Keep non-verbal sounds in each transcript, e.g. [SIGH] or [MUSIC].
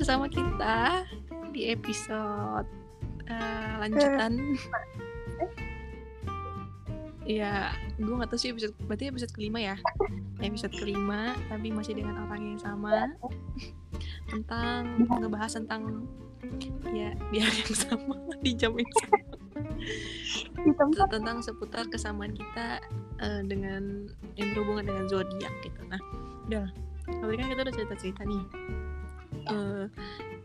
bersama kita di episode uh, lanjutan. [LAUGHS] Iya, gue gak tahu sih episode berarti episode kelima ya. Episode kelima, tapi masih dengan orang yang sama [LAUGHS] tentang ngebahas tentang ya [LAUGHS] di hari yang sama di jam yang sama tentang seputar kesamaan kita uh, dengan yang berhubungan dengan zodiak gitu. Nah, udah tadi kan kita udah cerita-cerita nih uh,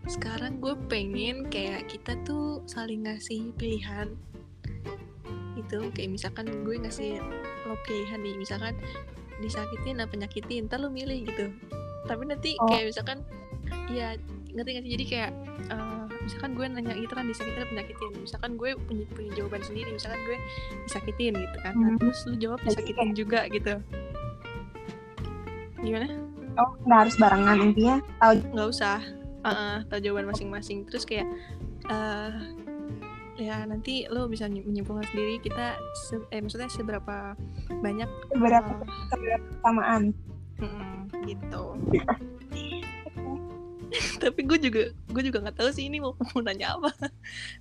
sekarang gue pengen kayak kita tuh saling ngasih pilihan. Itu kayak misalkan gue ngasih lo pilihan nih misalkan disakitin apa nyakitin ntar lo milih gitu. Tapi nanti oh. kayak misalkan ya ngerti nggak sih? Jadi kayak uh, misalkan gue nanya gitu kan disakitin apa nyakitin? Misalkan gue punya, punya jawaban sendiri misalkan gue disakitin gitu kan. Nah, hmm. terus lu jawab disakitin juga gitu. Gimana oh nggak harus barengan intinya tahu nggak usah. Uh, tahu jawaban masing-masing. Terus kayak uh, ya nanti lo bisa menyimpulkan sendiri kita se eh maksudnya seberapa banyak seberapa uh, seberapa kesamaan mm, gitu. [LAUGHS] Tapi gue juga gue juga nggak tahu sih ini mau mau nanya apa.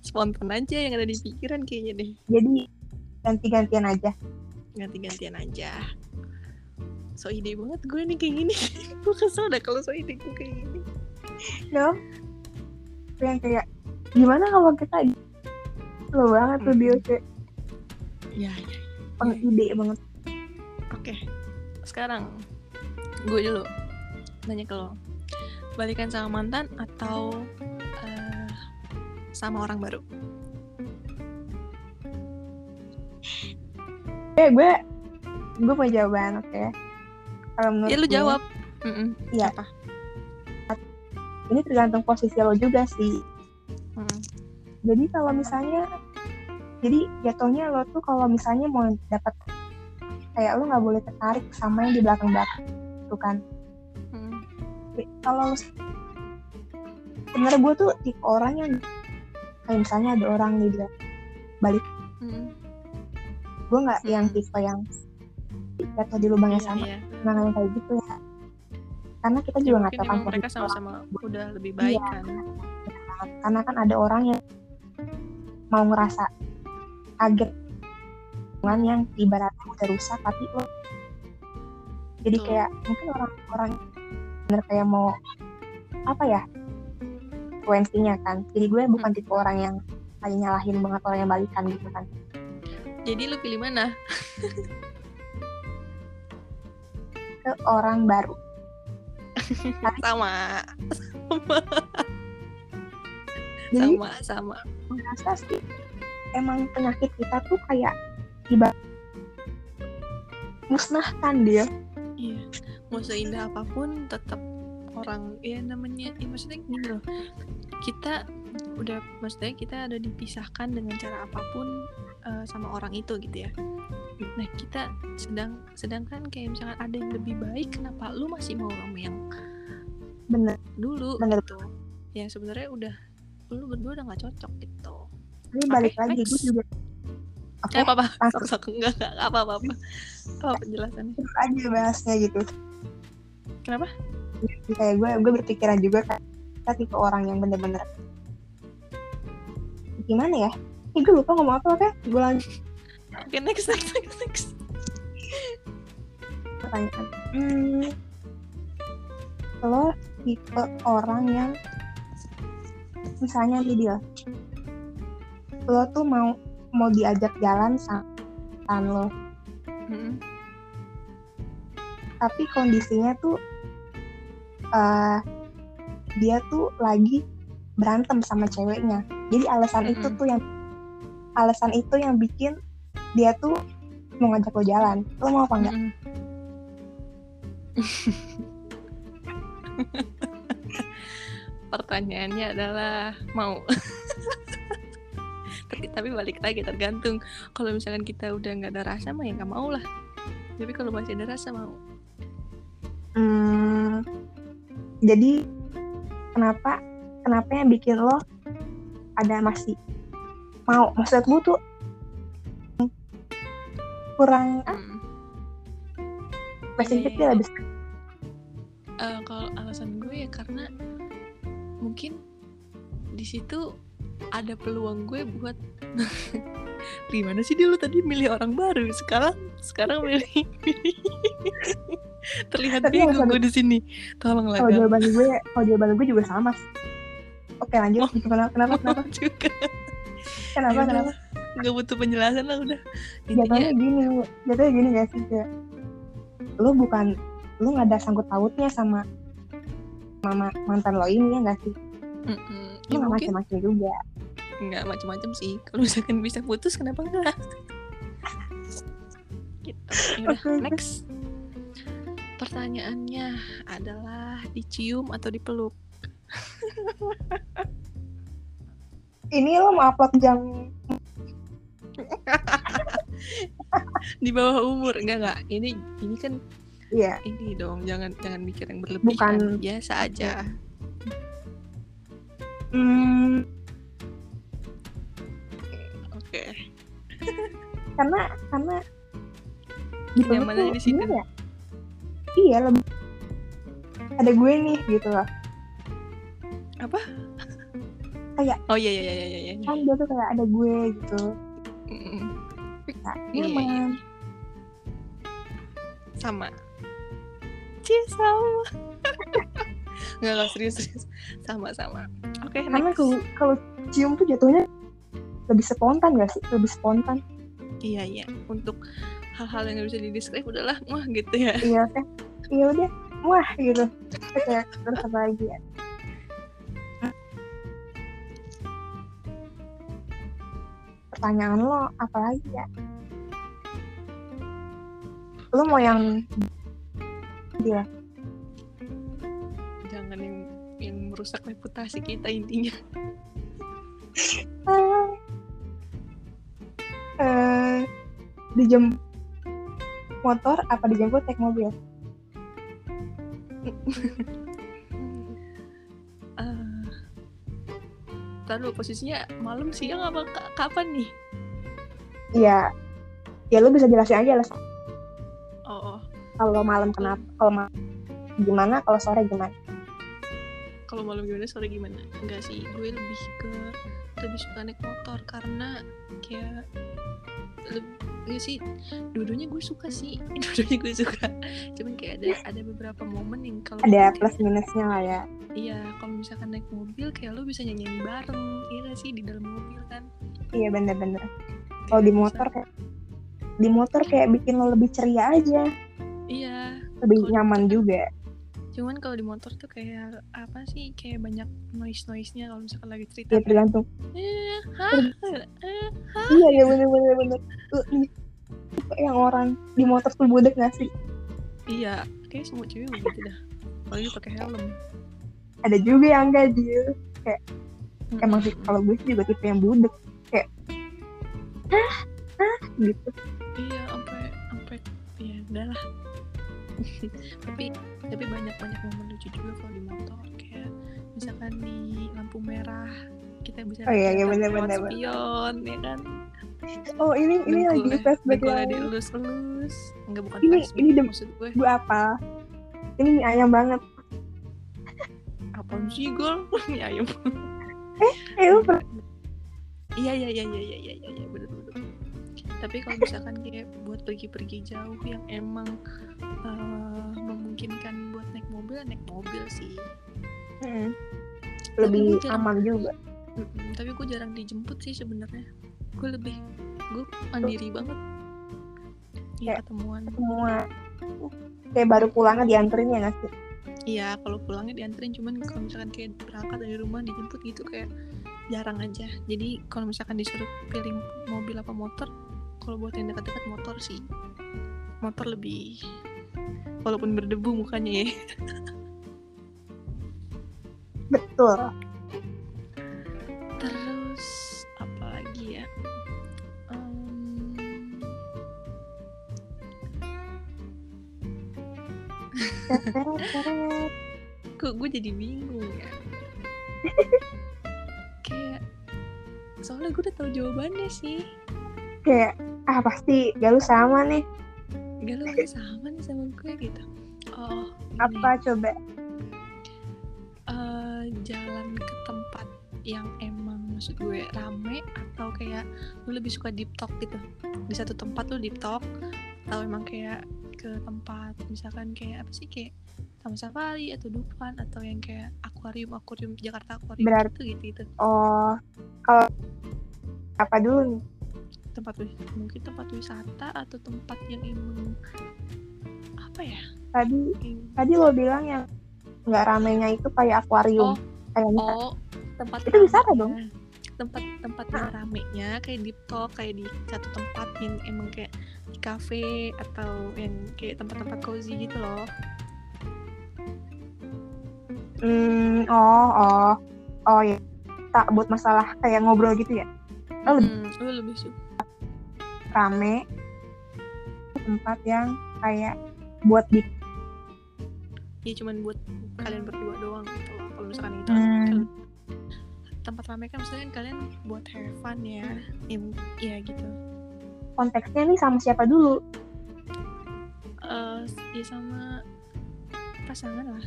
Spontan aja yang ada di pikiran kayaknya deh. Jadi ganti-gantian aja. Ganti-gantian aja so ide banget gue nih kayak gini. [LAUGHS] Gue kesel dah kalau so ide gue kayak gini. No yang kayak gimana kalau kita lo banget tuh dia kayak. Ya ya pengide ya. banget. Oke. Sekarang gue dulu. Nanya ke lo. Balikan sama mantan atau uh, sama orang baru? Eh gue gue mau jawaban oke. okay? Kalau menurut ya lu jawab iya apa ini tergantung posisi lo juga sih mm. jadi kalau misalnya jadi jatuhnya lo tuh kalau misalnya mau dapat kayak lo nggak boleh tertarik sama yang di belakang belakang tuh kan mm. kalau sebenarnya gue tuh tipe orang yang kayak misalnya ada orang nih dia balik mm. gue nggak mm. yang tipe yang jatuh di lubang yang iya, sama iya, nah yang kayak gitu ya. Karena kita juga nggak tahu kan mereka sama-sama udah lebih baik iya, kan? karena kan ada orang yang mau ngerasa kaget. Dengan yang ibaratnya udah rusak tapi lo jadi Tuh. kayak mungkin orang-orang bener kayak mau apa ya influensinya kan. Jadi gue bukan hmm. tipe orang yang kayak nyalahin banget orang yang balikan gitu kan. Jadi lu pilih mana [LAUGHS] ke orang baru. [LAUGHS] Sama. Sama. Jadi, sama sama. merasa sih emang penyakit kita tuh kayak tiba musnahkan dia. Iya. Mau seindah apa pun tetap orang ya namanya ya maksudnya gini loh. Kita udah maksudnya kita ada dipisahkan dengan cara apa pun uh, sama orang itu gitu ya nah kita sedang sedangkan kayak misalkan ada yang lebih baik kenapa lu masih mau sama yang bener. dulu bener. gitu? Ya sebenarnya udah lu berdua udah nggak cocok gitu. Ini balik okay, lagi gue juga okay, apa apa sok sok enggak enggak apa apa apa apa penjelasannya? Terus aja bahasnya gitu. Kenapa? Kayak gue gue berpikiran juga kan kita tipe orang yang bener-bener gimana ya? Eh gue lupa ngomong apa oke gue lanjut okay, next next next next. Pertanyaan. Hmm, lo tipe orang yang misalnya video lo tuh mau mau diajak jalan sama lo. Hmm. tapi kondisinya tuh uh, dia tuh lagi berantem sama ceweknya. Jadi alasan -hmm. itu tuh yang alasan itu yang bikin dia tuh mau ngajak lo jalan. Lo mau apa enggak? [LAUGHS] Pertanyaannya adalah mau. [LAUGHS] Tapi tapi balik lagi tergantung. Kalau misalkan kita udah nggak ada rasa mah ya nggak mau lah. Tapi kalau masih ada rasa mau. Hmm, jadi kenapa kenapa yang bikin lo ada masih mau? Maksud gue tuh kurang ah hmm. spesifik yeah, lebih uh, kalau alasan gue ya karena mungkin di situ ada peluang gue buat [LAUGHS] gimana sih dia lu tadi milih orang baru? Sekarang sekarang milih [LAUGHS] terlihat Tapi bingung gue di sini. Tolonglah kalau Gal. jawaban gue kalau jawaban gue juga sama oke lanjut. Oh. kenapa kenapa kenapa? [LAUGHS] Juga kenapa kenapa nggak butuh penjelasan lah udah. Jatuhnya gini jatuhnya gini gak sih kayak lu bukan lu nggak ada sangkut pautnya sama mama mantan lo ini ya gak sih? Mm-mm, lu ya nggak mungkin macam-macam juga. Nggak macam-macam sih. Kalau misalkan bisa putus kenapa enggak gitu. Yaudah, oke. next. Pertanyaannya adalah dicium atau dipeluk? Ini lo mau upload jam [LAUGHS] di bawah umur. Enggak enggak. Ini ini kan iya. ini dong. Jangan jangan mikir yang berlebihan. Bukan- biasa aja. Hmm, oke. Karena karena gitu Nyamanannya di situ. ya? Iya lebih ada gue nih gitu loh. Oh iya iya iya iya iya. Kan dia tuh kayak ada gue gitu Nah, Iya, iya, nyaman sama. Cie sama. [LAUGHS] Nggak serius serius. Sama sama. Oke karena next. kalau kalau cium tuh jatuhnya lebih spontan gak sih? Lebih spontan. Iya iya. Untuk hal-hal yang nggak bisa didescribe udahlah wah gitu ya. Iya [LAUGHS] kan? Iya udah. Wah gitu. Terus kayak terus apa lagi ya pertanyaan lo apa lagi ya? Lo mau yang dia? Jangan yang yang merusak reputasi kita intinya. Ah. [LAUGHS] eh dijem motor apa dijemput naik mobil [LAUGHS] Ntar dulu posisinya malam siang apa ka- kapan nih? Iya ya lu bisa jelasin aja lah Oh, oh. kalau malam kenapa kalau malam gimana kalau sore gimana kalau malam gimana sore gimana? Enggak sih, gue lebih ke lebih suka naik motor karena kayak lebih Enggak sih, dua-duanya gue suka sih. [LAUGHS] Dua-duanya gue suka. Cuman kayak ada ada beberapa momen yang kalau ada kayak- plus minusnya lah ya. Iya, kalau misalkan naik mobil kayak lo bisa nyanyi bareng Iya sih, di dalam mobil kan? Iya bener-bener. Kalau di motor kayak di motor kayak bikin lo lebih ceria aja. Iya, lebih nyaman juga cuman kalau di motor tuh kayak apa sih kayak banyak noise noise nya kalau misalkan lagi cerita ya kayak, tergantung. Eh, hah, eh, iya iya bener bener bener. Tuh, nih, yang orang di motor tuh budek gak sih? Iya kayak semua cewek begitu dah. Apalagi pakai helm. Ada juga yang enggak dia Mm, emang sih kalau gue sih juga tipe yang budek. Kayak ah ah gitu. Iya sampai sampai ya udahlah. [LAUGHS] Tapi tapi banyak banyak momen lucu juga kalau di motor kayak misalkan di lampu merah kita bisa oh, iya, iya, bener, bener, spion bener. ya kan? Oh ini ini lagi tes bagel elus elus nggak bukan ini ini dem maksud gue. gue apa ini mie ayam banget. Apa sih gue? [LAUGHS] mie ayam. Eh eh lu pernah iya iya iya iya iya iya iya bener bener tapi kalau misalkan kayak buat pergi-pergi jauh yang emang uh, memungkinkan buat naik mobil naik mobil sih. Mm. lebih jarang- aman juga. Mm-mm, tapi gue jarang dijemput sih sebenarnya. Gue lebih gue mandiri banget. Iya ketemuan. semua kayak baru pulangnya dianterin ya nggak sih? Iya kalau pulangnya dianterin cuman kalau misalkan kayak berangkat dari rumah dijemput gitu kayak jarang aja. Jadi kalau misalkan disuruh pilih mobil apa motor kalau buat yang dekat-dekat motor sih. Motor lebih walaupun berdebu mukanya ya. Betul. Terus apa lagi ya? Em, [LAUGHS] kok gue jadi bingung ya? Kayak soalnya gue udah tahu jawabannya sih. Kayak ah pasti gak lu sama nih gak lu kayak sama nih sama gue gitu. Oh ini. apa coba? Eh, uh, jalan ke tempat yang emang maksud gue rame atau kayak lu lebih suka deep talk gitu? Di satu tempat lu deep talk atau emang kayak ke tempat misalkan kayak apa sih kayak Taman Safari atau Dufan atau yang kayak akuarium akuarium Jakarta akuarium Berarti, gitu gitu oh kalau apa dulu nih tempat wisata mungkin tempat wisata atau tempat yang emang apa ya? Tadi yang- tadi lo bilang yang nggak ramenya itu kayak akuarium. Oh, kayak bisa oh tempat Itu wisata dong? tempat tempat yang ramenya kayak deep talk kayak di satu tempat yang emang kayak di cafe atau yang kayak tempat-tempat cozy gitu loh. Hmm oh oh. Oh ya tak buat masalah kayak ngobrol gitu ya? Oh, lebih- Hmm, lu lebih suka rame. Tempat yang kayak buat di ya cuman buat kalian berdua doang gitu loh. Kalau misalkan itu Hmm. tempat ramai kan misalkan kalian buat have fun ya ya gitu. Konteksnya nih sama siapa dulu? Eh ya sama pasangan lah.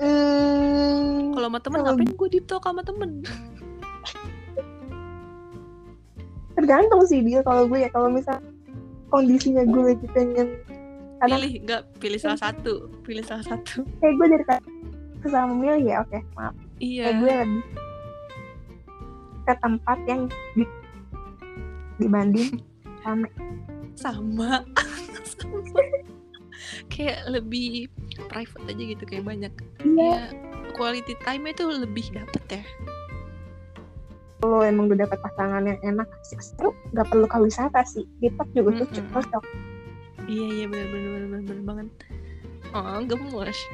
Hmm, kalau sama temen ngapain gue deep talk sama temen tergantung sih dia kalau gue ya. Kalau misal kondisinya gue lagi pengen kadang pilih nggak pilih salah satu pilih salah satu. Kayak gue dari kesama memilih ya oke maaf. Iya. Kayak gue lebih ke tempat yang di, dibanding rame sama. Sama. [LAUGHS] Kayak lebih private aja gitu kayak banyak. Iya. Ya quality time itu lebih dapet ya lo emang udah dapat pasangan yang enak asik seru. Nggak perlu ke wisata sih. Depok juga Mm-mm. cocok. Cocok iya iya benar benar benar benar banget. Oh gemes [LAUGHS]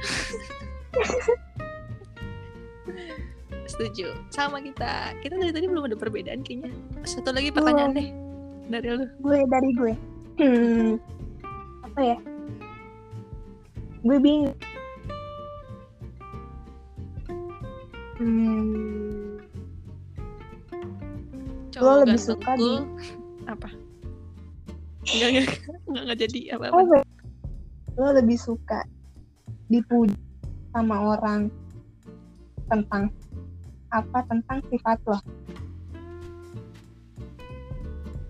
setuju. Sama kita. Kita dari tadi belum ada perbedaan kayaknya. Satu lagi pertanyaan deh dari lu. Gue dari gue. Hmm. Apa ya? Gue bingung. Hmm cowok lebih ganteng suka cool. apa? Enggak, enggak, enggak, [LAUGHS] enggak jadi apa-apa. apa ya? lo lebih suka dipuji sama orang tentang apa? Tentang sifat lo.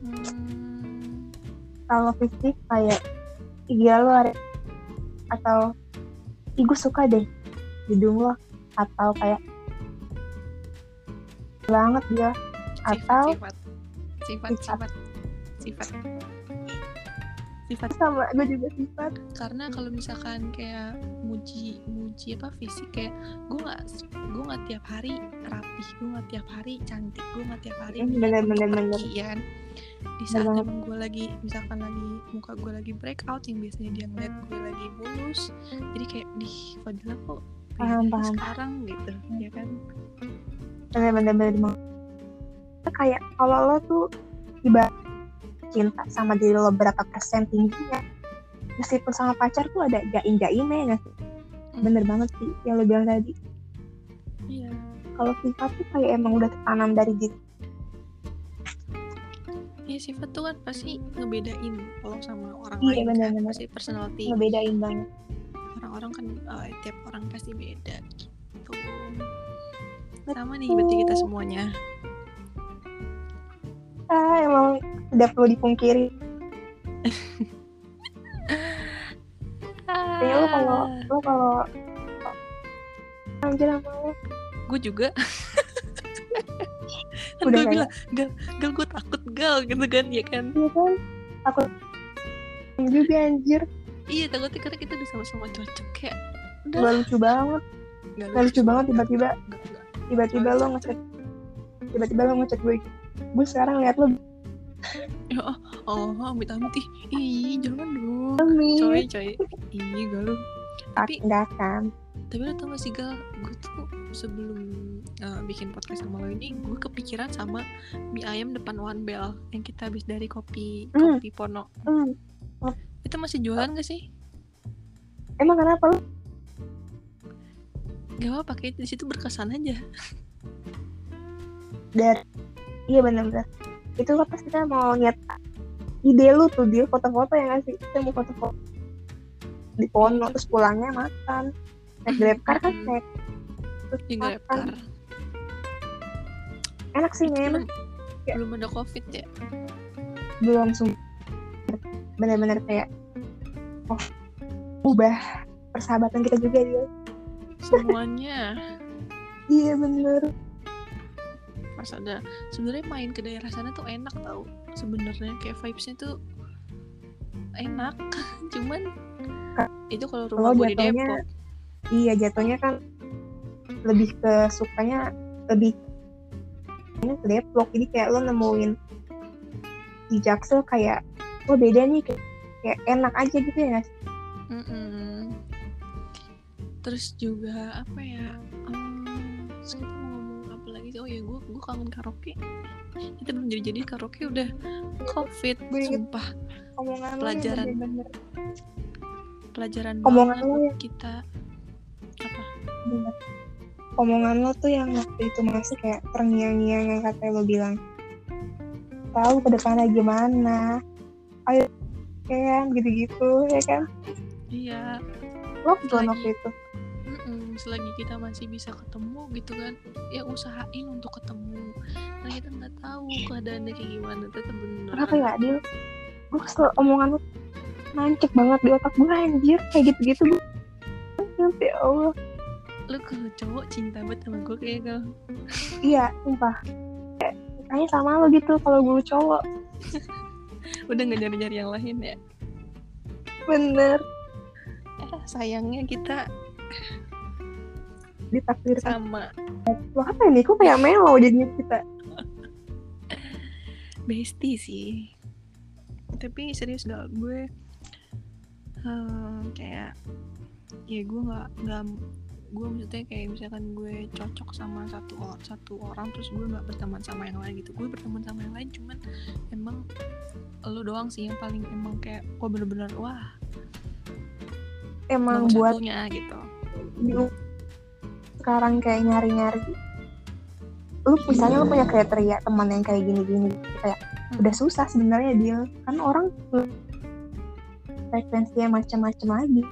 Hmm, kalau fisik kayak iya lo ada atau ih gue suka deh hidung lo atau kayak banget dia atau sifat, sifat, sifat, sifat, sifat. Sifat. Sama gue juga sifat. Karena kalau misalkan kayak muji muji apa fisik kayak gue nggak gue nggak tiap hari rapih gue nggak tiap hari cantik gue nggak tiap hari bener, bener, pergi, ya kan? Di saat Bener. emang gue lagi misalkan lagi muka gue lagi breakout yang biasanya dia ngeliat gue lagi mulus jadi kayak di Fadila kok Paham, paham. sekarang gitu ya kan? Bener-bener bener kayak kalau lo tuh ibarat cinta sama diri lo berapa persen tingginya meskipun sama pacar tuh ada jaim jaimnya nggak sih? Hmm. bener banget sih yang lo bilang tadi. Iya. Kalau sifat tuh kayak emang udah tertanam dari diri ya sifat tuh kan pasti ngebedain kalau sama orang Iya, lain kan bener-bener. pasti personality. Ngebedain banget. Orang-orang kan eh, tiap orang pasti beda gitu. Sama nih berarti kita semuanya ah emang tidak perlu dipungkiri. Kayaknya lo kalau lo kalau anjir sama lo gue juga. [LAUGHS] Kan Udah gue bilang gal gal gue takut gal gitu kan ya kan? Iya kan? Aku juga anjir. Iya takutnya karena kita udah sama-sama cocok kayak udah gak lucu banget. Nggak gak lucu banget tiba-tiba tiba-tiba lo ngechat tiba-tiba lo ngechat gue gue sekarang liat lo ya oh, oh amit amit ih ih jangan dong. Coy coy. Ih gal lu tapi enggak kan. Tapi lo tau gak sih gal? Gue tuh sebelum uh, bikin podcast sama lo ini gue kepikiran sama mie ayam depan One Bell yang kita habis dari kopi Hmm. kopi Pono. Hmm. itu masih jualan gak sih? Emang kenapa lo? Gak apa pakai di situ berkesan aja [LAUGHS] dari iya benar-benar itu kan pas kita mau niat ide lu tuh dia foto-foto yang ngasih kita mau foto-foto di Pono terus pulangnya makan naik [LAUGHS] grabcar kan naik. Di grabcar enak sih men belum, belum ada covid ya? Belum sum- bener-bener kayak oh ubah persahabatan kita juga dia. Semuanya? [LAUGHS] Iya bener pas ada. Sebenarnya main ke daerah sana tuh enak tau. Sebenarnya kayak vibesnya tuh enak. [LAUGHS] Cuman itu kalau rumah gue di jatuhnya- Depok. iya jatuhnya kan lebih ke sukanya lebih ke Depok. Jadi kayak lo nemuin di Jaksel kayak oh beda nih kayak, kayak enak aja gitu ya sih? Mm-mm. terus juga apa ya sih oh ya gue gue kangen karaoke. Kita belum jadi jadi karaoke udah. Covid Gue sumpah. omongan lo Pelajaran. yang bener-bener. Pelajaran Omongan lo ya. kita. Apa? Bener. omongan lo tuh yang waktu itu masih kayak terngiang-ngiang yang kata lo bilang tahu ke depannya gimana? Ayo kan? Gitu-gitu ya kan? Iya. Lockdown Lagi. waktu itu selagi kita masih bisa ketemu gitu kan ya usahain untuk ketemu. Karena kita nggak tahu keadaannya kayak gimana tetap bener kenapa ya Adil? Gue kesel omongan lo nancep banget di otak gue anjir kayak gitu-gitu gue ya Allah. Lu kalau cowok cinta banget sama gue kayak gal iya sumpah. Kayak, kayaknya sama lo gitu kalau gue cowok. [LAUGHS] Udah nggak nyari nyari yang lain ya? Bener. Eh, sayangnya kita ditakdirkan. Sama. Lo apa ini? Kok kayak melo jadinya kita? [LAUGHS] Bestie sih. Tapi serius gak gue eh, kayak ya gue nggak nggak gue maksudnya kayak misalkan gue cocok sama satu or- satu orang terus gue nggak berteman sama yang lain gitu. Gue berteman sama yang lain cuman emang lo doang sih yang paling emang kayak oh bener-bener wah emang buat satunya gitu sekarang kayak nyari-nyari. Lu misalnya lu punya kriteria teman yang kayak gini-gini kayak Hmm. udah susah sebenarnya dia kan orang frekuensinya macam-macam lagi.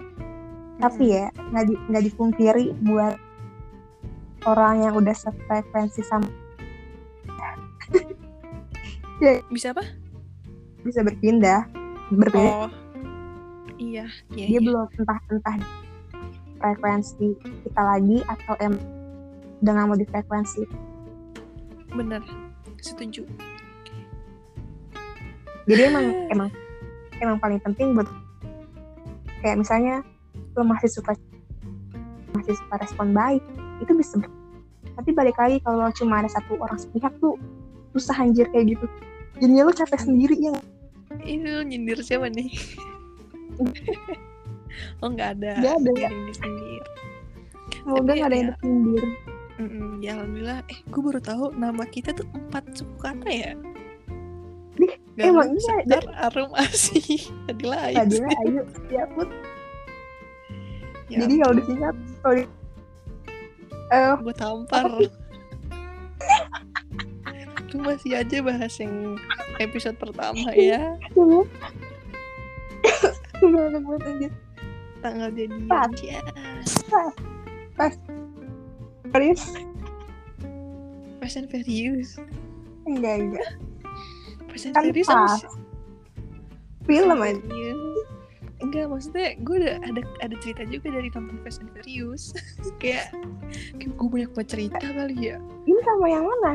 Tapi ya nggak di, nggak dipungkiri buat orang yang udah sefrekuensi sama [LAUGHS] bisa apa? Bisa berpindah berpindah. Oh. Iya iya, dia iya. belum entah entah frekuensi kita lagi atau em dengan mau di frekuensi. Bener setuju. Jadi emang emang emang paling penting buat kayak misalnya lo masih suka masih suka respon baik itu bisa. Tapi balik lagi kalau cuma ada satu orang sepihak tuh susah anjir kayak gitu. Jadinya lo capek sendiri ya ini lu nyindir siapa nih [LAUGHS] oh nggak ada Nggak ada, ya? Sendiri semoga Tapi gak ada yang ya- Mm-mm, ya alhamdulillah. Eh gue baru tahu nama kita tuh empat suku kata ya Galuh, emang iya, Arum, [LAUGHS] Asih Adila, Ais. Adila ayo ya put. Ya jadi kalau disingkat kalau di- eh gue tampar. Lu [LAUGHS] masih aja bahas yang episode pertama ya. Coba [LAUGHS] gimana buat anjir Tanggal jadian ya serius Fast and Furious enggak enggak and kan Furious pas film aja. Enggak, maksudnya gue ada ada ada cerita juga dari nonton Fast and Furious. [LAUGHS] kayak kayak gue banyak banget cerita kali ya. ini sama yang mana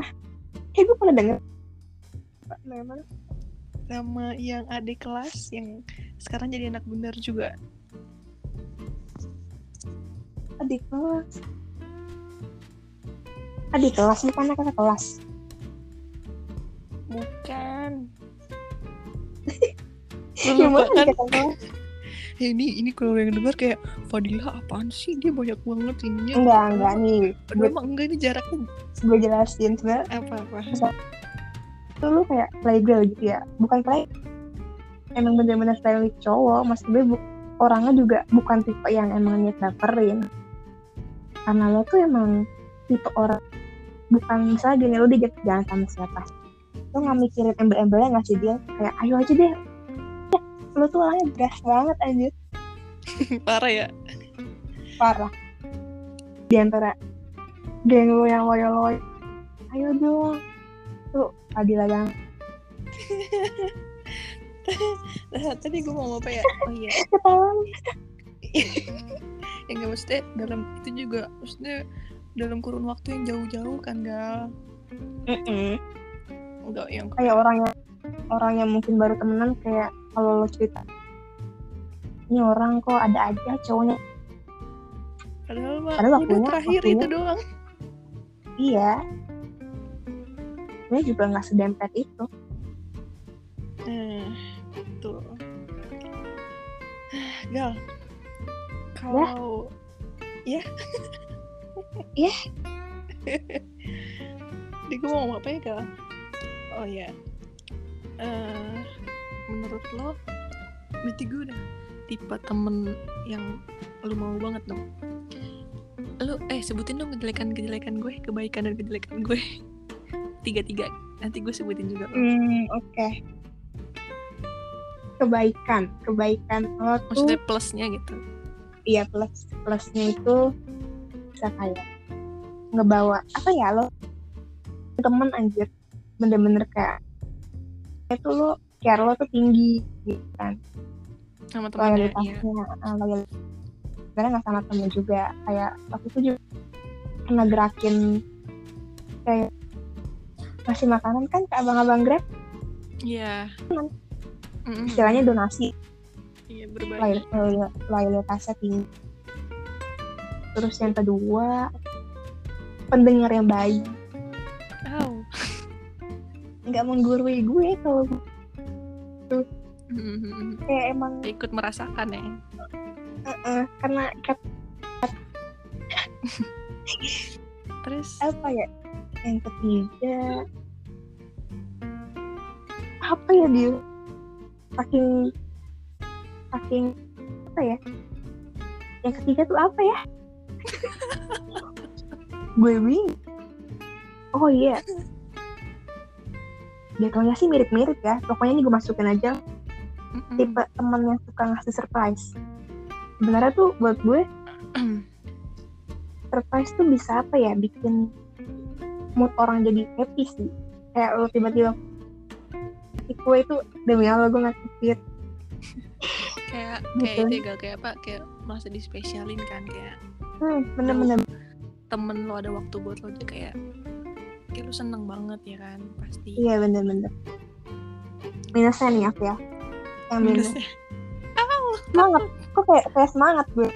kayak gue pernah denger yang mana? Sama yang adik kelas yang sekarang jadi anak bener juga. Adik kelas adik kelas bukan kakak kelas Bukan. [LAUGHS] yang Lu lupa mana kan? adik kakak kelas Eh, ini ini kalau yang denger kayak Fadila apaan sih? Dia banyak banget ininya. enggak enggak nih Aduh, gue emang enggak ini jaraknya gue jelasin sebenarnya apa-apa. itu lu kayak playgirl gitu ya bukan play emang bener-bener style cowok mas gue bu- orangnya juga bukan tipe yang emang niat baperin karena lo tuh emang tipe orang bukan misalnya gini lo diajak jalan sama siapa. Lo nggak mikirin embel-embelnya nggak sih dia kayak ayo aja deh. Ya, lo tuh orangnya gas banget aja [LAUGHS] Parah ya. parah. Di antara geng lo yang loyal loyal ayo dong. Tuh Adila yang nah, [LAUGHS] tadi gue mau apa ya? Oh iya. Ketawa [LAUGHS] ya nggak maksudnya dalam itu juga maksudnya dalam kurun waktu yang jauh-jauh kan gal? Enggak yang kayak orang yang orang yang mungkin baru temenan kayak kalau lo cerita ini orang kok ada aja cowoknya. Padahal mah Padahal udah terakhir waktunya, itu doang. Iya. Ini juga nggak sedempet itu. Hmm, betul. Gal kalau ya. Ya. Di gue mau apa ya gal oh ya. Uh, menurut lo berarti gue udah tipe temen yang lu mau banget dong? Lu eh sebutin dong kejelekan-kejelekan gue kebaikan dan kejelekan gue. Tiga-tiga nanti gue sebutin juga. Hmm oke. Okay. kebaikan kebaikan lo tuh maksudnya plusnya gitu iya plus plusnya itu bisa kayak ngebawa apa ya lo temen anjir. Bener-bener kayak itu lo care lo tuh tinggi gitu kan. Sama temannya iya. Ah, loyalitasnya karena nggak sama temen juga. Kayak waktu itu juga pernah gerakin kayak ngasih makanan kan ke abang-abang grab. Iya. Yeah. istilahnya donasi iya berbagi loyalitasnya tinggi terus yang kedua pendengar yang baik. Nggak menggurui gue kalau tuh mm-hmm. kayak emang ikut merasakan ya. Uh-uh, karena kat terus? apa ya? Yang ketiga apa ya dia? Saking saking apa ya yang ketiga tuh apa ya? [LAUGHS] Gue bingung. Oh iya. Yeah jatuhnya sih mirip-mirip ya. Pokoknya ini gue masukin aja. Mm-hmm. tipe temen yang suka ngasih surprise. Sebenarnya tuh buat gue [CLEARS THROAT] surprise tuh bisa apa ya bikin mood orang jadi happy sih. Kayak lo tiba-tiba kue itu demi Allah gue ngasih kayak kayak gitu. itu gak kayak apa kayak merasa dispesialin kan kayak hmm, bener-bener temen lo ada waktu buat lo aja kayak kayak lu seneng banget ya kan pasti. Iya bener-bener minusnya nih aku ya. Yang minus. Semangat. Kok kayak kayak semangat gue?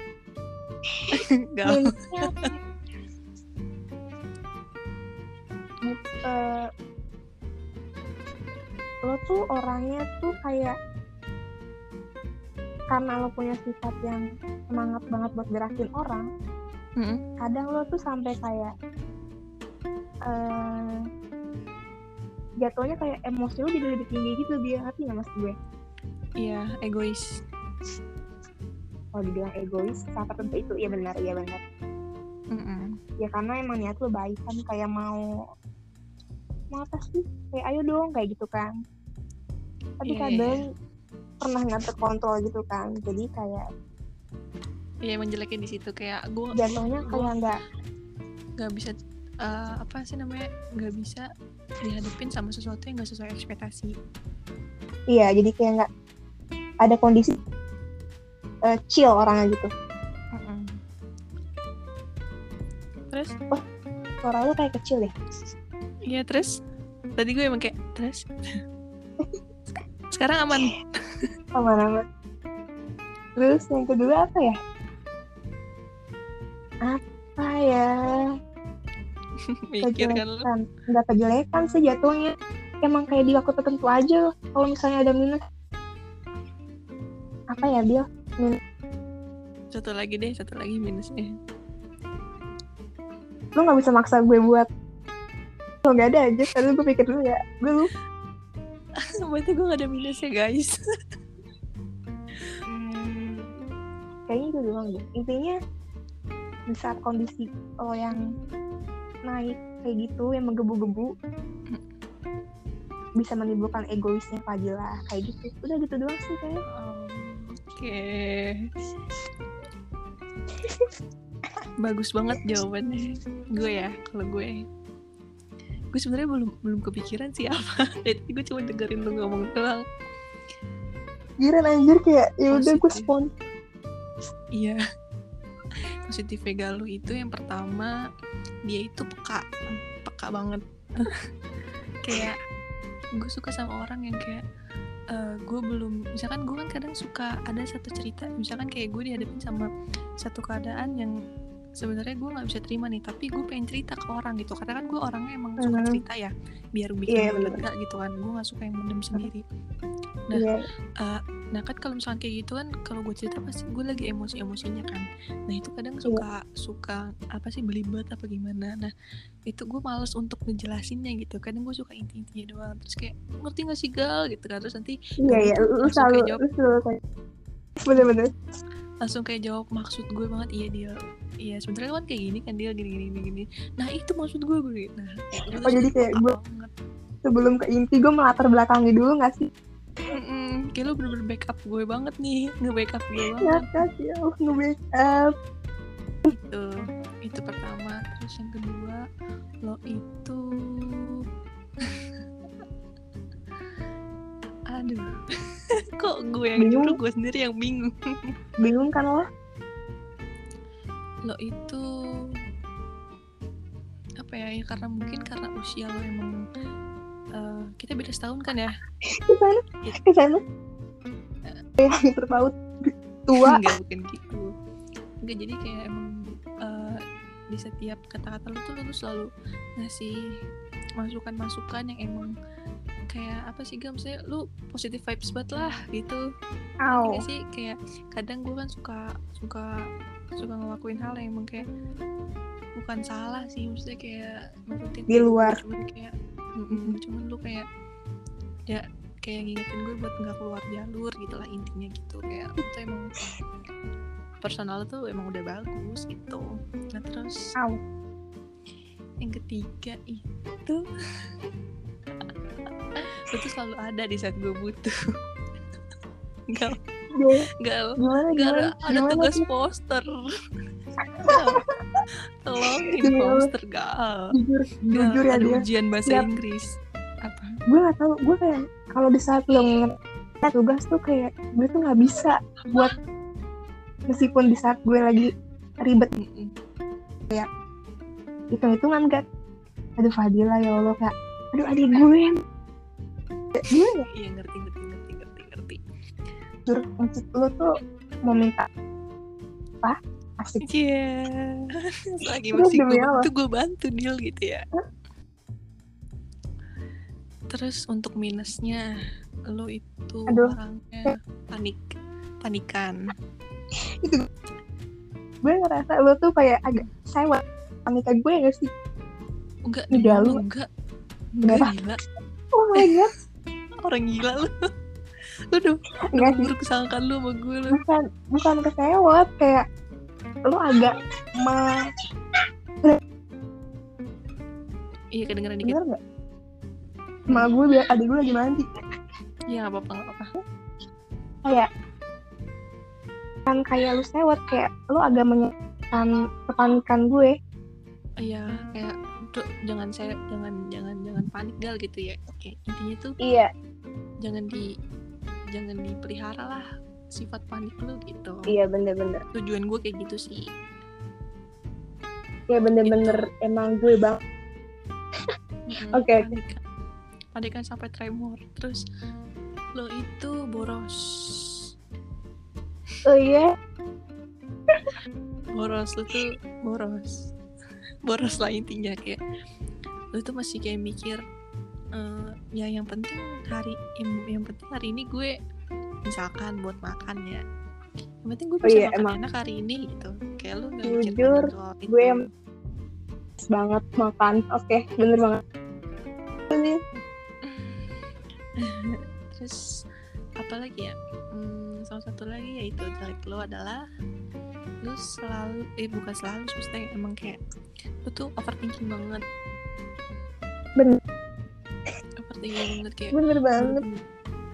[LAUGHS] Minusnya uh, [LAUGHS] lo tuh orangnya tuh kayak karena lo punya sifat yang semangat banget buat gerakin orang mm -hmm. kadang lo tuh sampai kayak uh, jatuhnya kayak emosi lo jadi lebih tinggi gitu dia ngerti nggak mas gue iya egois oh dibilang egois saat tertentu itu iya benar iya benar mm -mm. ya karena emang niat lo baik kan kayak mau mau apa sih kayak ayo dong kayak gitu kan tapi yeah, kadang yeah. Pernah nggak terkontrol gitu kan. Jadi kayak Iya menjelekin di situ. Kayak gue jatuhnya kayak nggak nggak bisa uh, apa sih namanya nggak bisa dihadapin sama sesuatu yang nggak sesuai ekspektasi. Iya jadi kayak nggak ada kondisi uh, chill orangnya gitu. -uh. terus? Oh suara lu kayak kecil deh iya terus? Tadi gue emang kayak terus? [LAUGHS] Sekarang aman aman aman terus yang kedua apa ya? Apa ya? [LAUGHS] Kan lu. Nggak kejelekan sih jatuhnya. Emang kayak di waktu tertentu aja kalau misalnya ada minus. Apa ya dia minus satu lagi deh satu lagi minusnya. Lu nggak bisa maksa gue buat. Lo nggak ada aja tapi gue pikir dulu ya. Gue lu [LAUGHS] berarti gue gak ada minusnya guys [LAUGHS] kayaknya doang deh. Intinya di saat kondisi lo yang naik kayak gitu yang menggebu-gebu bisa menimbulkan egoisnya Fadila kayak gitu. Udah gitu doang sih kayak oke. Okay. [LAUGHS] bagus banget jawabannya. Gue ya kalau gue. Gue sebenarnya belum belum kepikiran sih apa. [LAUGHS] Jadi gue cuma dengerin lu ngomong doang. Giran anjir kayak ya udah gue spon iya. Positif Galuh itu yang pertama dia itu peka. Peka banget. [LAUGHS] Kayak gue suka sama orang yang kayak uh, gue belum misalkan gue kan kadang suka ada satu cerita misalkan kayak gue dihadapin sama satu keadaan yang sebenarnya gue nggak bisa terima nih tapi gue pengen cerita ke orang gitu. Karena kan gue orangnya emang suka hmm. cerita ya biar bikin yeah, lega gitu kan. Gue nggak suka yang mendem sendiri. Nah yeah. uh, nah kan kalau misalkan kayak gitu kan kalau gue cerita pasti gue lagi emosi emosinya kan. Nah itu kadang iya. suka yeah. suka apa sih belibet apa gimana. Nah itu gue males untuk ngejelasinnya gitu. Kadang gue suka inti intinya doang. Terus kayak ngerti gak sih gal? gitu kan. Terus nanti iya iya. lu selalu lu selalu bener-bener langsung kayak jawab maksud gue banget iya dia iya sebenarnya kan kayak gini kan dia gini gini gini. Nah itu maksud gue gue nah oh jadi kayak gue sebelum ke inti gue melatar belakangi dulu gak sih? Mm-mm, kayak lo bener-bener backup gue banget nih [LAUGHS] nge-backup gue banget. ya kasih ya nge-backup. Itu itu pertama. Terus yang kedua lo itu [LAUGHS] aduh [LAUGHS] kok gue yang bingung. gue sendiri yang bingung. Bingung kan lo lo itu apa ya, ya karena mungkin karena usia lo emang uh, kita beda setahun kan ya? Ke sana ke sana ya terpaut tua. [LAUGHS] Enggak bukan gitu. Enggak jadi kayak emang uh, di setiap kata-kata lo tuh lo tuh selalu ngasih masukan-masukan yang emang kayak apa sih gam? Maksudnya lu positif vibes banget lah gitu. Oh. sih? Kayak kadang gue kan suka suka suka ngelakuin hal yang emang kayak bukan salah sih maksudnya kayak nurutin di luar. cuman kayak mm cuman lu kayak ya kayak ngingetin gue buat nggak keluar jalur gitu lah intinya gitu kayak itu emang personal tuh emang udah bagus gitu. Nah terus oh. yang ketiga itu [LAUGHS] lu tuh selalu ada di saat gue butuh [LAUGHS] Gal Gal Gal ada tugas poster. [LAUGHS] Tolongin poster gal jujur jujur ya ada ujian bahasa Siap. Inggris. Apa? Gue gak tau gue kayak kalau di saat lo ngerti tugas tuh kayak gue tuh nggak bisa buat meskipun di saat gue lagi ribet kayak hitung hitungan kan aduh Fadila ya Allah kayak aduh adik gue gimana iya ngerti ngerti jur untuk lo tuh mau minta apa? Asik. Iya. [LAUGHS] Yeah. lagi masih gue bantu gue bantu deal gitu ya. Terus untuk minusnya lo itu Aduh. orangnya panik panikan. Itu gue ngerasa lo tuh kayak agak sewat panikan gue gak sih? Enggak enggak. Enggak enggak gila. Oh my god. [LAUGHS] Orang gila lu lu udah Enggak buruk kesangkaan lu sama gue lu. Bukan bukan kesewot kayak lu agak ma iya kedengeran dikit. Bener gak? Ma gue biar adik gue lagi mandi. Iya gak apa-apa gak apa-apa. Kayak Kan kayak lu sewot Kayak lu agak menyebabkan kepanikan gue. Iya kayak tuh jangan saya jangan jangan jangan panik gal gitu ya. Kayak intinya tuh iya. jangan di jangan dipelihara lah sifat panik lu gitu iya bener-bener tujuan gue kayak gitu sih ya bener-bener gitu. emang gue bang oke okay. panikan. sampai tremor terus lo itu boros oh iya boros lo tuh boros boros lah intinya kayak lo tuh masih kayak mikir uh, ya yang penting hari yang, yang penting hari ini gue misalkan buat makan ya. Yang penting gue oh bisa oh, iya, makan emang. enak hari ini gitu. Kayak lu gak jujur gue yang banget makan. Oke okay, bener banget. Ini. [LAUGHS] Terus apa lagi ya? Hmm, salah satu lagi yaitu jelek lo adalah lu selalu eh bukan selalu maksudnya emang kayak lu tuh overthinking banget. Bener overthinking banget kayak bener banget.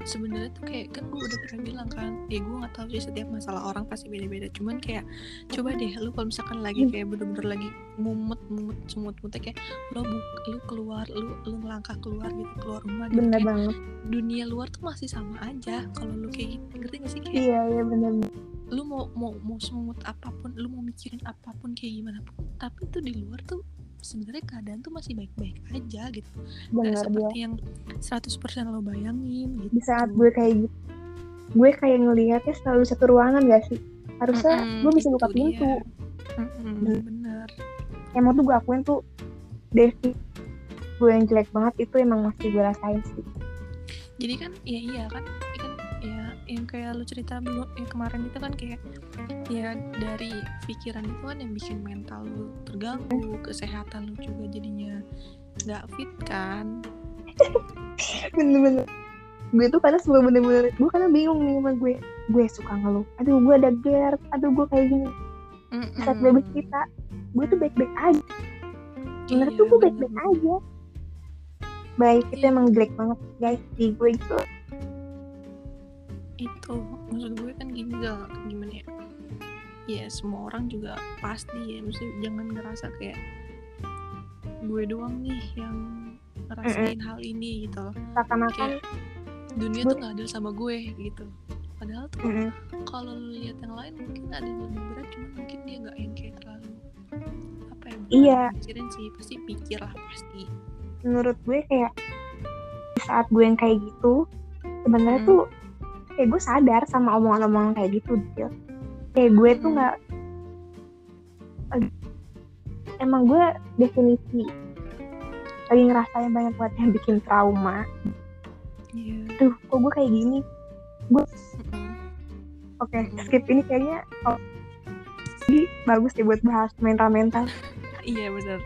Sebenarnya tuh kayak kan gue udah pernah bilang kan ya gue nggak tahu sih setiap masalah orang pasti beda-beda. Cuman kayak coba deh lu kalau misalkan lagi kayak bener-bener lagi mumet mumet semut mutnya kayak lo buk lu keluar lu lu melangkah keluar gitu keluar rumah gitu bener kayak banget. dunia luar tuh masih sama aja kalau lu kayak gitu. Ngerti gak sih kayak iya iya bener. lu mau mau mau semut apa pun lu mau mikirin apa pun kayak gimana pun tapi tuh di luar tuh sebenarnya keadaan tuh masih baik-baik aja gitu. Bener dia seperti yang 100% lo bayangin gitu. di saat gue kayak gitu gue kayak ngelihatnya selalu satu ruangan gak sih? Harusnya Mm-mm, gue bisa buka dia. pintu. Mm-mm, Hmm. bener. Emang tuh gue akuin tuh Devi gue yang jelek banget itu emang masih gue rasain sih. Jadi kan ya iya kan yang kayak lu cerita dulu ya kemarin itu kan kayak ya dari pikiran itu kan yang bikin mental lu terganggu kesehatan lu juga jadinya nggak fit kan? [LAUGHS] Bener-bener. Gue tuh kadang suka bener-bener gue kadang bingung nih sama gue. Gue suka ngeluh. Aduh gue ada GERD. Aduh gue kayak gini. Di saat gue bercerita gue tuh baik-baik aja. Bener Iya, tuh gue baik-baik aja. Baik itu Iya. emang jelek banget guys di gue gitu itu maksud gue kan gini gak gimana ya? Ya semua orang juga pasti ya mesti jangan ngerasa kayak gue doang nih yang ngerasain hal ini gitu loh. Seakan-akan dunia tuh gak adil sama gue gitu. Padahal tuh mm-mm, kalau lu lihat yang lain mungkin ada yang lebih berat cuman mungkin dia nggak yang kayak terlalu apa ya Iya. mikirin sih pasti pikir lah pasti. Menurut gue kayak saat gue yang kayak gitu sebenarnya Hmm. tuh kayak gue sadar sama omongan-omongan kayak gitu gitu kayak gue tuh Hmm. nggak emang gue definisi lagi ngerasain banyak banget yang bikin trauma iya tuh kok gue kayak gini Mm-mm. oke Hmm. skip ini kayaknya oh, ini bagus deh buat bahas mental-mental iya benar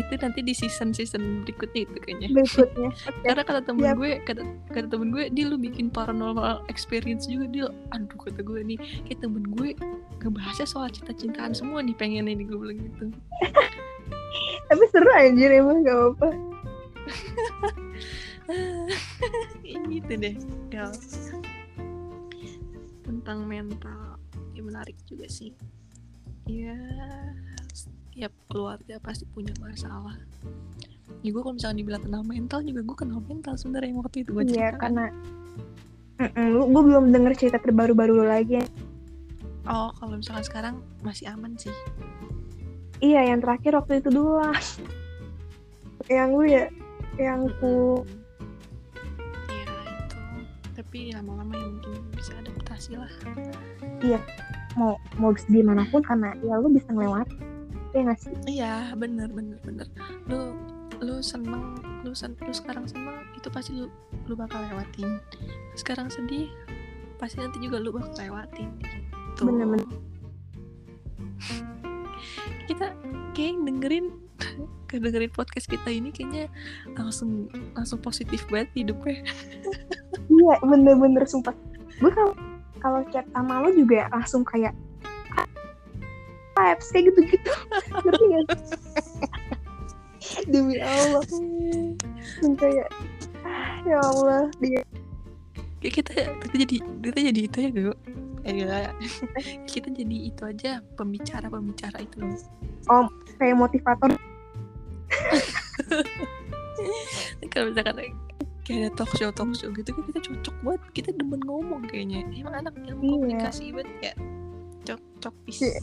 itu nanti di season season berikutnya itu kayaknya. Berikutnya [LAUGHS] Oke. karena kata temen Siap. gue kata kata temen gue dia lu bikin paranormal experience juga dia aduh kata gue nih. Kayak temen gue ngebahasnya soal cinta-cintaan semua nih pengen ini gue bilang gitu. [LAUGHS] Tapi seru anjir emang gak apa-apa. [LAUGHS] Gitu deh ya tentang mental ya menarik juga sih. Ya setiap keluarga pasti punya masalah. Ya gue kalau misalnya dibilang kena mental juga gue kena mental sebenarnya waktu itu gue iya karena lu gue belum denger cerita terbaru-baru lu lagi. Oh kalau misalkan sekarang masih aman sih. Iya, yang terakhir waktu itu doang. yang lu ya, yang ku Iya itu. Tapi lama-lama ya mungkin bisa adaptasi lah. Mau mau gimana pun karena ya lu bisa ngelewat. Ya nggak sih? iya bener bener bener lu lu seneng lu sen lu sekarang seneng itu pasti lu lu bakal lewatin sekarang sedih pasti nanti juga lu bakal lewatin gitu Bener-bener. [LAUGHS] kita kayak dengerin [LAUGHS] dengerin podcast kita ini kayaknya langsung langsung positif banget hidupnya [LAUGHS] Iya, bener-bener sumpah. Gue kalau kalau chat sama lu juga langsung kayak vibes kayak gitu-gitu. [LAUGHS] Ngerti gak? Demi Allah, kayak ya Allah dia kayak kita kita jadi kita jadi itu ya gue eh, enggak. [LAUGHS] kita jadi itu aja pembicara pembicara itu loh kayak motivator. [LAUGHS] kalau misalkan kayak ada talk show talk show gitu kan kita cocok banget kita demen ngomong kayaknya emang anak ilmu Iya. komunikasi banget ya cocok bis Iya.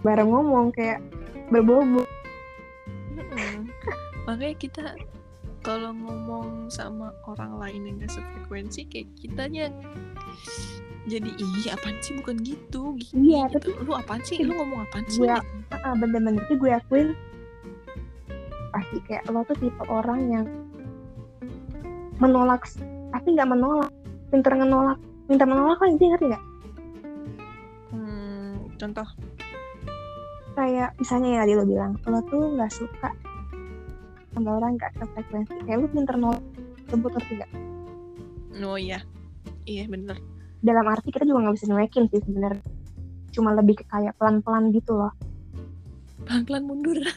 Bareng ngomong kayak berbobo. Mm-mm. makanya kita kalau ngomong sama orang lain yang gak sefrekuensi kayak kitanya jadi iya apaan sih bukan gitu gini Iya, gitu. lu apaan sih lu ngomong apaan sih gitu. Ah, bener-bener sih gue akuin pasti kayak lo tuh tipe orang yang menolak tapi nggak menolak pinter menolak minta menolak kan dia ngerti nggak Hmm, contoh kayak misalnya ya tadi lo bilang lo tuh nggak suka sama orang nggak sefrekuensi. Kayak lo pinter nolak sebut ngerti nggak? Oh iya. Iya bener. Dalam arti kita juga nggak bisa nyuekin sih sebenarnya. Cuma lebih ke kayak pelan-pelan gitu loh. Pelan-pelan mundur. [LAUGHS]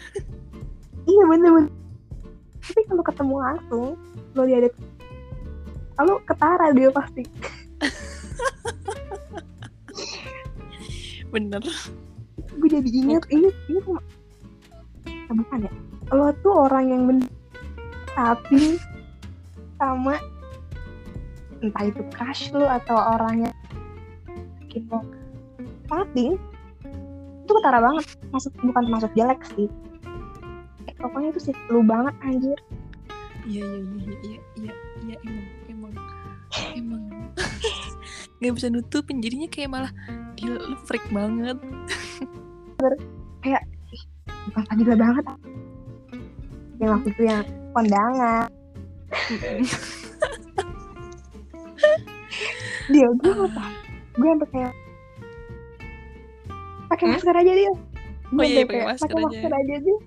Iya bener-bener tapi kalau ketemu langsung lo diadep lalu ketara dia pasti. Bener jadi inget inget inget nah, bukan ya. Lo tuh orang yang men tapi sama entah itu crush lo atau orang yang bikin lo. Tapi itu ketara banget. Masuk bukan masuk jelek sih. Eh, pokoknya itu sih lu banget anjir. Iya iya iya iya iya iya emang emang emang. [LAUGHS] Nggak bisa nutupin. Jadinya kayak malah lu freak banget [LAUGHS] kayak bukan gila banget. Yang waktu itu yang kondangan. [LAUGHS] Dia gue apa? Gue sampai kayak pakai Hmm? masker aja dia. Oh iya, Gue pakai masker pakai aja. masker aja dia.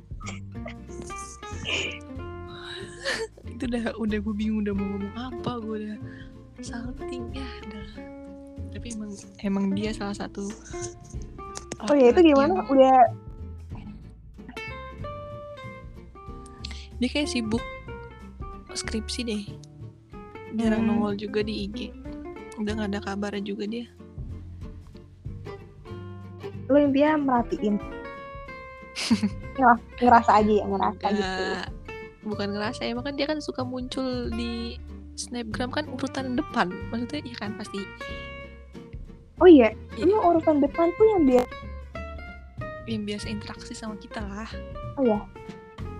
[LAUGHS] Itu udah udah gue bingung udah mau ngomong apa gue udah salting ya udah. Tapi emang emang dia salah satu oh ya itu gimana? yang- udah dia kayak sibuk skripsi deh. Jarang Hmm. nongol juga di IG udah gak ada kabarnya juga dia. Lu intinya merhatiin. [LAUGHS] Ya, ngerasa aja ya ngerasa gitu. Enggak. bukan ngerasa ya kan dia kan suka muncul di snapgram kan urutan depan. Maksudnya ya kan pasti. Oh iya Iya. lu urutan depan tuh yang dia yang biasa interaksi sama kita lah. Oh ya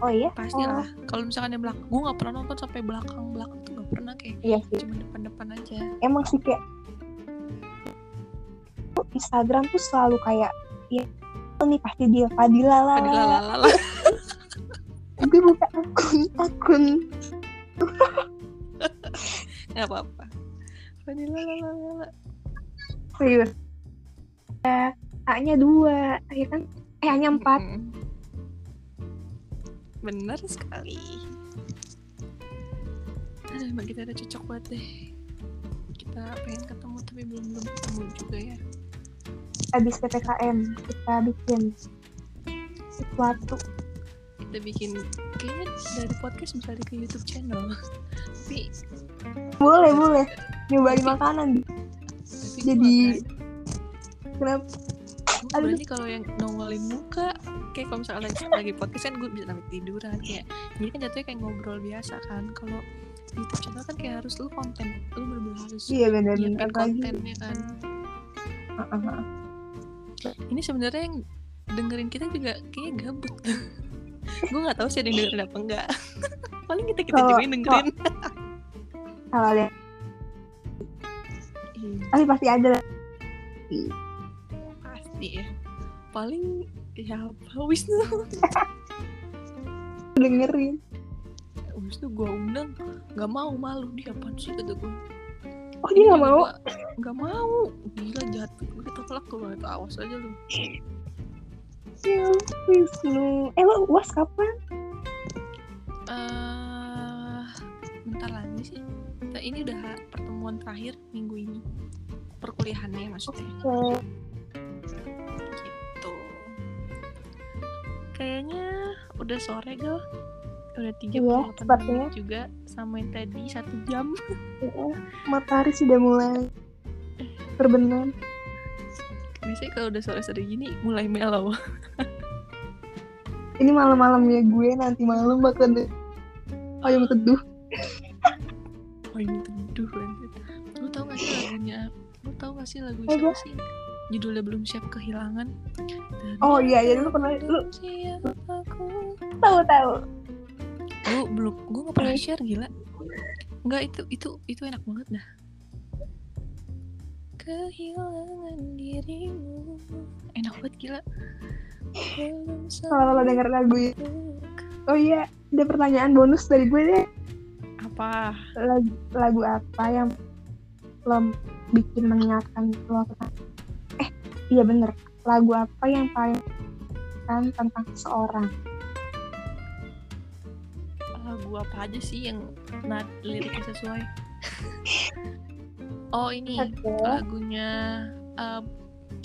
oh iya? Pasti lah kalau misalkan yang belakang gue nggak pernah nonton sampai belakang belakang tuh nggak pernah kayak iya sih. cuma depan depan aja. Emang sih kayak Instagram tuh selalu kayak ya oh, nih pasti dia Fadila lah. Padahal lalalala gue buka akun akun [LAUGHS] nggak apa apa Padahal lalalala serius. Ya A nya dua ya kan? Eh A nya empat. Mm-mm. benar sekali. Aduh, emang kita udah cocok banget deh. Kita pengen ketemu tapi belum belum ketemu juga ya. Habis ppkm kita bikin sesuatu. Kita bikin kayaknya dari podcast bisa di ke YouTube channel. [LAUGHS] Tapi boleh boleh. nyobain makanan. Tapi Jadi- kenapa gue berarti kalau yang nongolin muka kayak kalau misalnya lagi, lagi podcast kan gue bisa sampai tiduran kayak jadi kan jatuhnya kayak ngobrol biasa kan kalau YouTube channel kan kayak harus lu konten lu bener-bener harus iya benar lagi. kontennya kan. Heeh, heeh. ini sebenarnya yang dengerin kita juga kayaknya gabut. [LAUGHS] Gue nggak tahu sih ada yang dengerin apa enggak [LAUGHS] paling kita kita juga yang dengerin. kalau ada Iya, tapi pasti ada pasti ya paling ya apa [LAUGHS] Wisnu. Dengerin. Wisnu gue undang nggak mau malu dia apaan sih kata gue oh dia nggak mau? nggak mau. Gila jahat gue ketolak gue itu awas aja lu. Ya, Wisnu. Eh lo uas kapan? Eh bentar lagi sih. Nah, ini udah pertemuan terakhir minggu ini. Perkuliahannya maksudnya. Eh, gitu. Kayaknya udah sore gal udah tiga Iya, sepertinya. menit juga sama yang tadi satu jam. Eh, matahari sudah mulai terbenam biasanya kalau udah sore-sore gini mulai mellow. Ini malam-malamnya gue nanti malam bakal ada payung teduh. Oh ini teduh lu tau gak sih lagunya? Lu tau gak sih lagu Apa? siapa sih judulnya belum siap kehilangan. Dan Oh, iya, iya, aku lu pernah- lu- tahu tahu. Lu belum gue gak pernah share gila. Enggak itu itu itu enak banget dah. Kehilangan dirimu. Enak banget gila. Kalau lo denger lagu ini. oh iya ada pertanyaan bonus dari gue deh. Apa? Lagu, lagu apa yang lo bikin mengingatkan lo? tentang eh iya bener. Lagu apa yang paling kan tentang seseorang? Lagu apa aja sih yang nat liriknya sesuai? [LAUGHS] Oh ini oke. lagunya eh,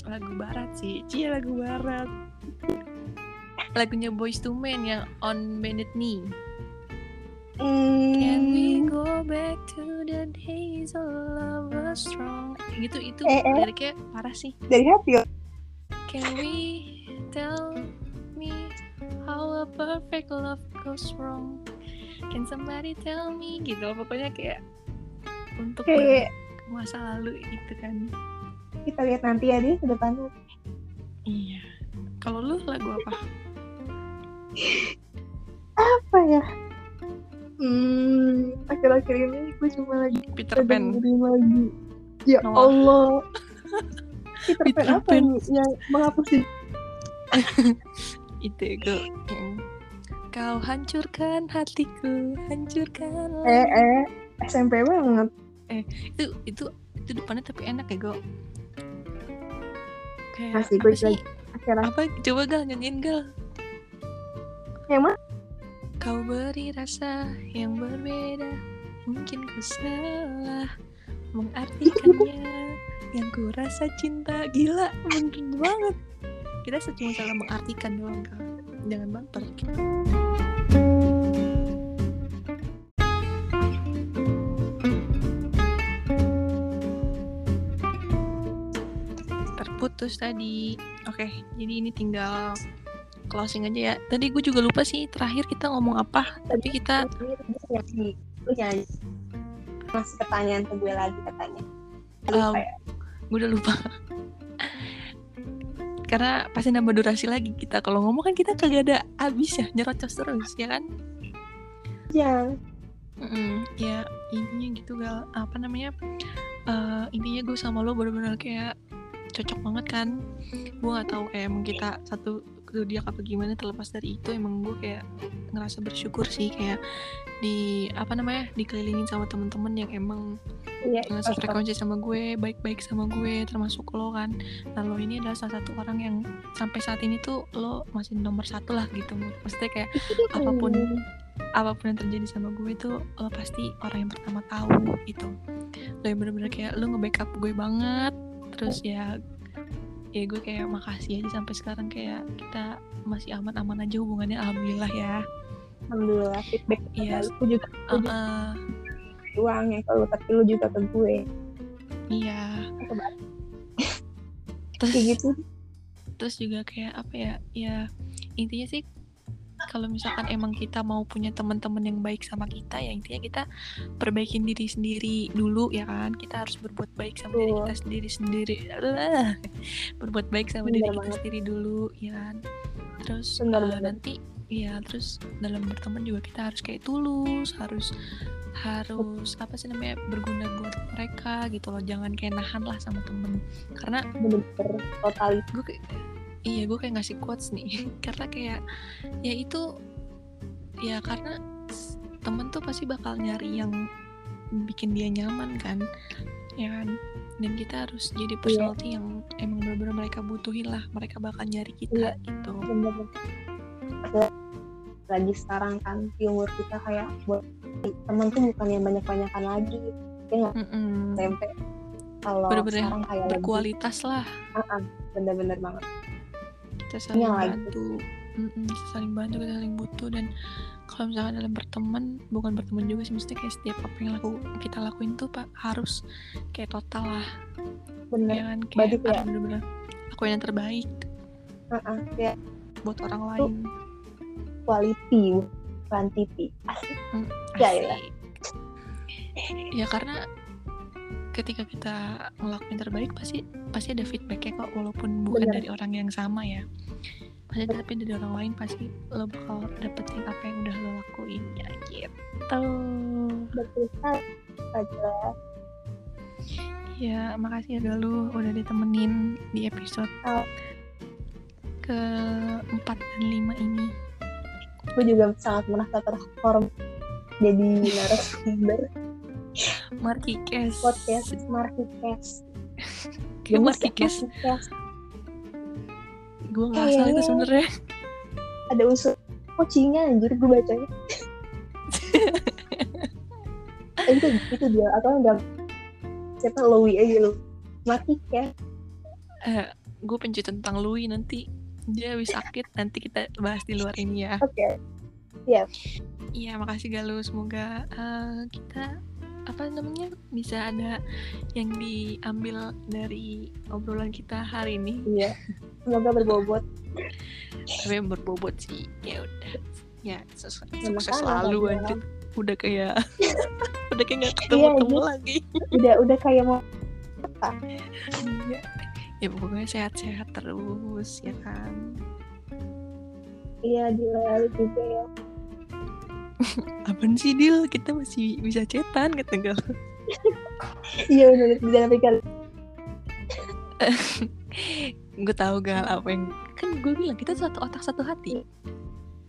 lagu barat sih. Cia lagu barat. Lagunya Boys to Men yang On Bended Knee Can we go back to the days of love was strong? Gitu itu Eh, eh. liriknya parah sih. dari hati ya Can we tell me how a perfect love goes wrong? Can somebody tell me? Gitu pokoknya kayak untuk kayak masa lalu gitu kan. kita lihat nanti ya ke depannya Iya. Kalau lu lagu apa? apa ya hmm akhir-akhir ini gue cuma lagi Peter Pan. lagi ya Noah. Allah [LAUGHS] Peter, Peter Pan apa Pan. nih yang menghapus di [LAUGHS] Itu gue. Kau hancurkan hatiku, hancurkan. eh eh SMP banget itu itu itu depannya tapi enak ya gue. Kayak Masih, apa gue sih? akhirnya Apa coba gal nyanyiin gal. yang mana Kau beri rasa yang berbeda Mungkin ku salah Mengartikannya. Yang ku rasa cinta Gila bener banget. Kita cuma salah mengartikan doang kak. Jangan baper. Terputus tadi. Oke jadi ini tinggal closing aja ya. Tadi gue juga lupa sih Terakhir kita ngomong apa Tapi kita Gue nyanyi gue nyanyi masih pertanyaan ke gue lagi katanya. Um, ya. gue udah lupa. Karena pasti nambah durasi lagi kita. Kalau ngomong kan kita kagak ada habis ya nyerocos terus ya kan? Ya Mm-mm, ya intinya gitu gal. Apa namanya? Eh, intinya gue sama lo bener-bener kayak cocok banget kan? Gue nggak tahu kayak emang kita satu zodiak apa gimana terlepas dari itu emang gue kayak ngerasa bersyukur sih kayak di apa namanya dikelilingin sama temen-temen yang emang iya yang sefrekuensi sama gue, baik-baik sama gue, termasuk lo kan. Nah lo ini adalah salah satu orang yang sampai saat ini tuh lo masih nomor satu lah gitu. Maksudnya kayak apa pun apa pun yang terjadi sama gue tuh lo pasti orang yang pertama tahu gitu. Lo yang bener-bener kayak lo nge-backup gue banget. Terus ya ya gue kayak makasih aja sampai sekarang kayak kita masih aman-aman aja hubungannya alhamdulillah ya. alhamdulillah feedback Iya. aku juga Uh, uh, uang ya kalau tapi lu juga ke gue iya. Terus gitu terus juga kayak apa ya ya intinya sih kalau misalkan emang kita mau punya teman-teman yang baik sama kita ya intinya kita perbaikin diri sendiri dulu ya kan? Kita harus berbuat baik sama diri kita sendiri sendiri. Alah. berbuat baik sama Bener diri kita sendiri dulu ya kan? Terus Bener banget. nanti ya terus dalam berteman juga kita harus kayak tulus harus harus apa sih namanya berguna buat mereka gitu loh. Jangan kayak nahan lah sama temen. Karena bener-bener totalis gue iya gue kayak ngasih quotes nih. [LAUGHS] Karena kayak ya itu ya karena temen tuh pasti bakal nyari yang bikin dia nyaman kan ya kan? Dan kita harus jadi personality yang emang benar-benar mereka butuhin lah mereka bakal nyari kita gitu. Bener lagi sekarang kan di umur kita kayak buat temen tuh bukan yang banyak-banyakan lagi. Ya nggak? Mm-mm. SMP kalau Bener-bener sekarang kayak lagi berkualitas lah. Ah-ah, bener-bener banget kita saling Iya. lagi. bantu. Mm-mm, kita saling bantu kita saling butuh. Dan kalau misalkan dalam berteman bukan berteman juga sih mesti kayak setiap apa yang laku, kita lakuin tuh pak harus kayak total lah. Bener. Ya kan? Kayak harus bener-bener lakuin yang terbaik. Ah-ah, kayak buat orang lain. quality quantity asik. Mm, Ya, asik. ya. ya karena ketika kita ngelakuin terbaik pasti pasti ada feedbacknya kok walaupun bukan Bener. dari orang yang sama ya. Pasti tapi dari orang lain pasti lo bakal dapetin apa yang udah lo lakuin ya gitu. Betul aja ya makasih ya Galuh udah ditemenin di episode Oh. ke 4 dan 5 ini. Gue juga sangat merasa terhormat jadi narasumber Marky Kes podcast Markicast kayak Marky Kes gue nggak asal itu sebenarnya. Ada unsur coachingnya anjir gue bacanya. Eh, itu itu dia. Atau enggak siapa? Louis aja lu. Markicast eh, gue penci tentang Louis. Nanti dia habis sakit nanti kita bahas di luar ini ya. Oke. Iya. Iya, makasih Galuh. Semoga uh, kita apa namanya bisa ada yang diambil dari obrolan kita hari ini. Iya. Semoga berbobot. Tapi yang berbobot sih. Ya udah. Ya, sukses, sukses selalu aja. Udah kayak [LAUGHS] udah kayak nggak ketemu-temu iya, lagi. Udah udah kayak mau? Iya. Ya pokoknya sehat-sehat terus ya kan. Iya, Dila juga ya. Apaan sih Dil? Kita masih bisa cetan kata gal. iya benar di dalam pikiran. [LAUGHS] gue tahu gal apa yang kan gue bilang kita satu otak satu hati.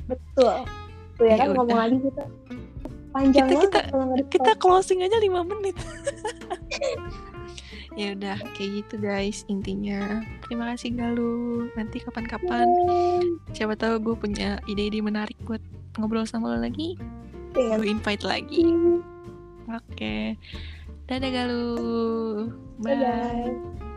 Betul. Tuh ya, ya kan udah. ngomong lagi kita panjang kita, banget kita, kita closing aja lima menit. [LAUGHS] ya udah kayak gitu guys intinya. Terima kasih Galuh. Nanti kapan-kapan siapa tahu gue punya ide-ide menarik buat ngobrol sama lo lagi. Gue invite lagi. Oke. Okay. dadah Galuh. Bye, bye.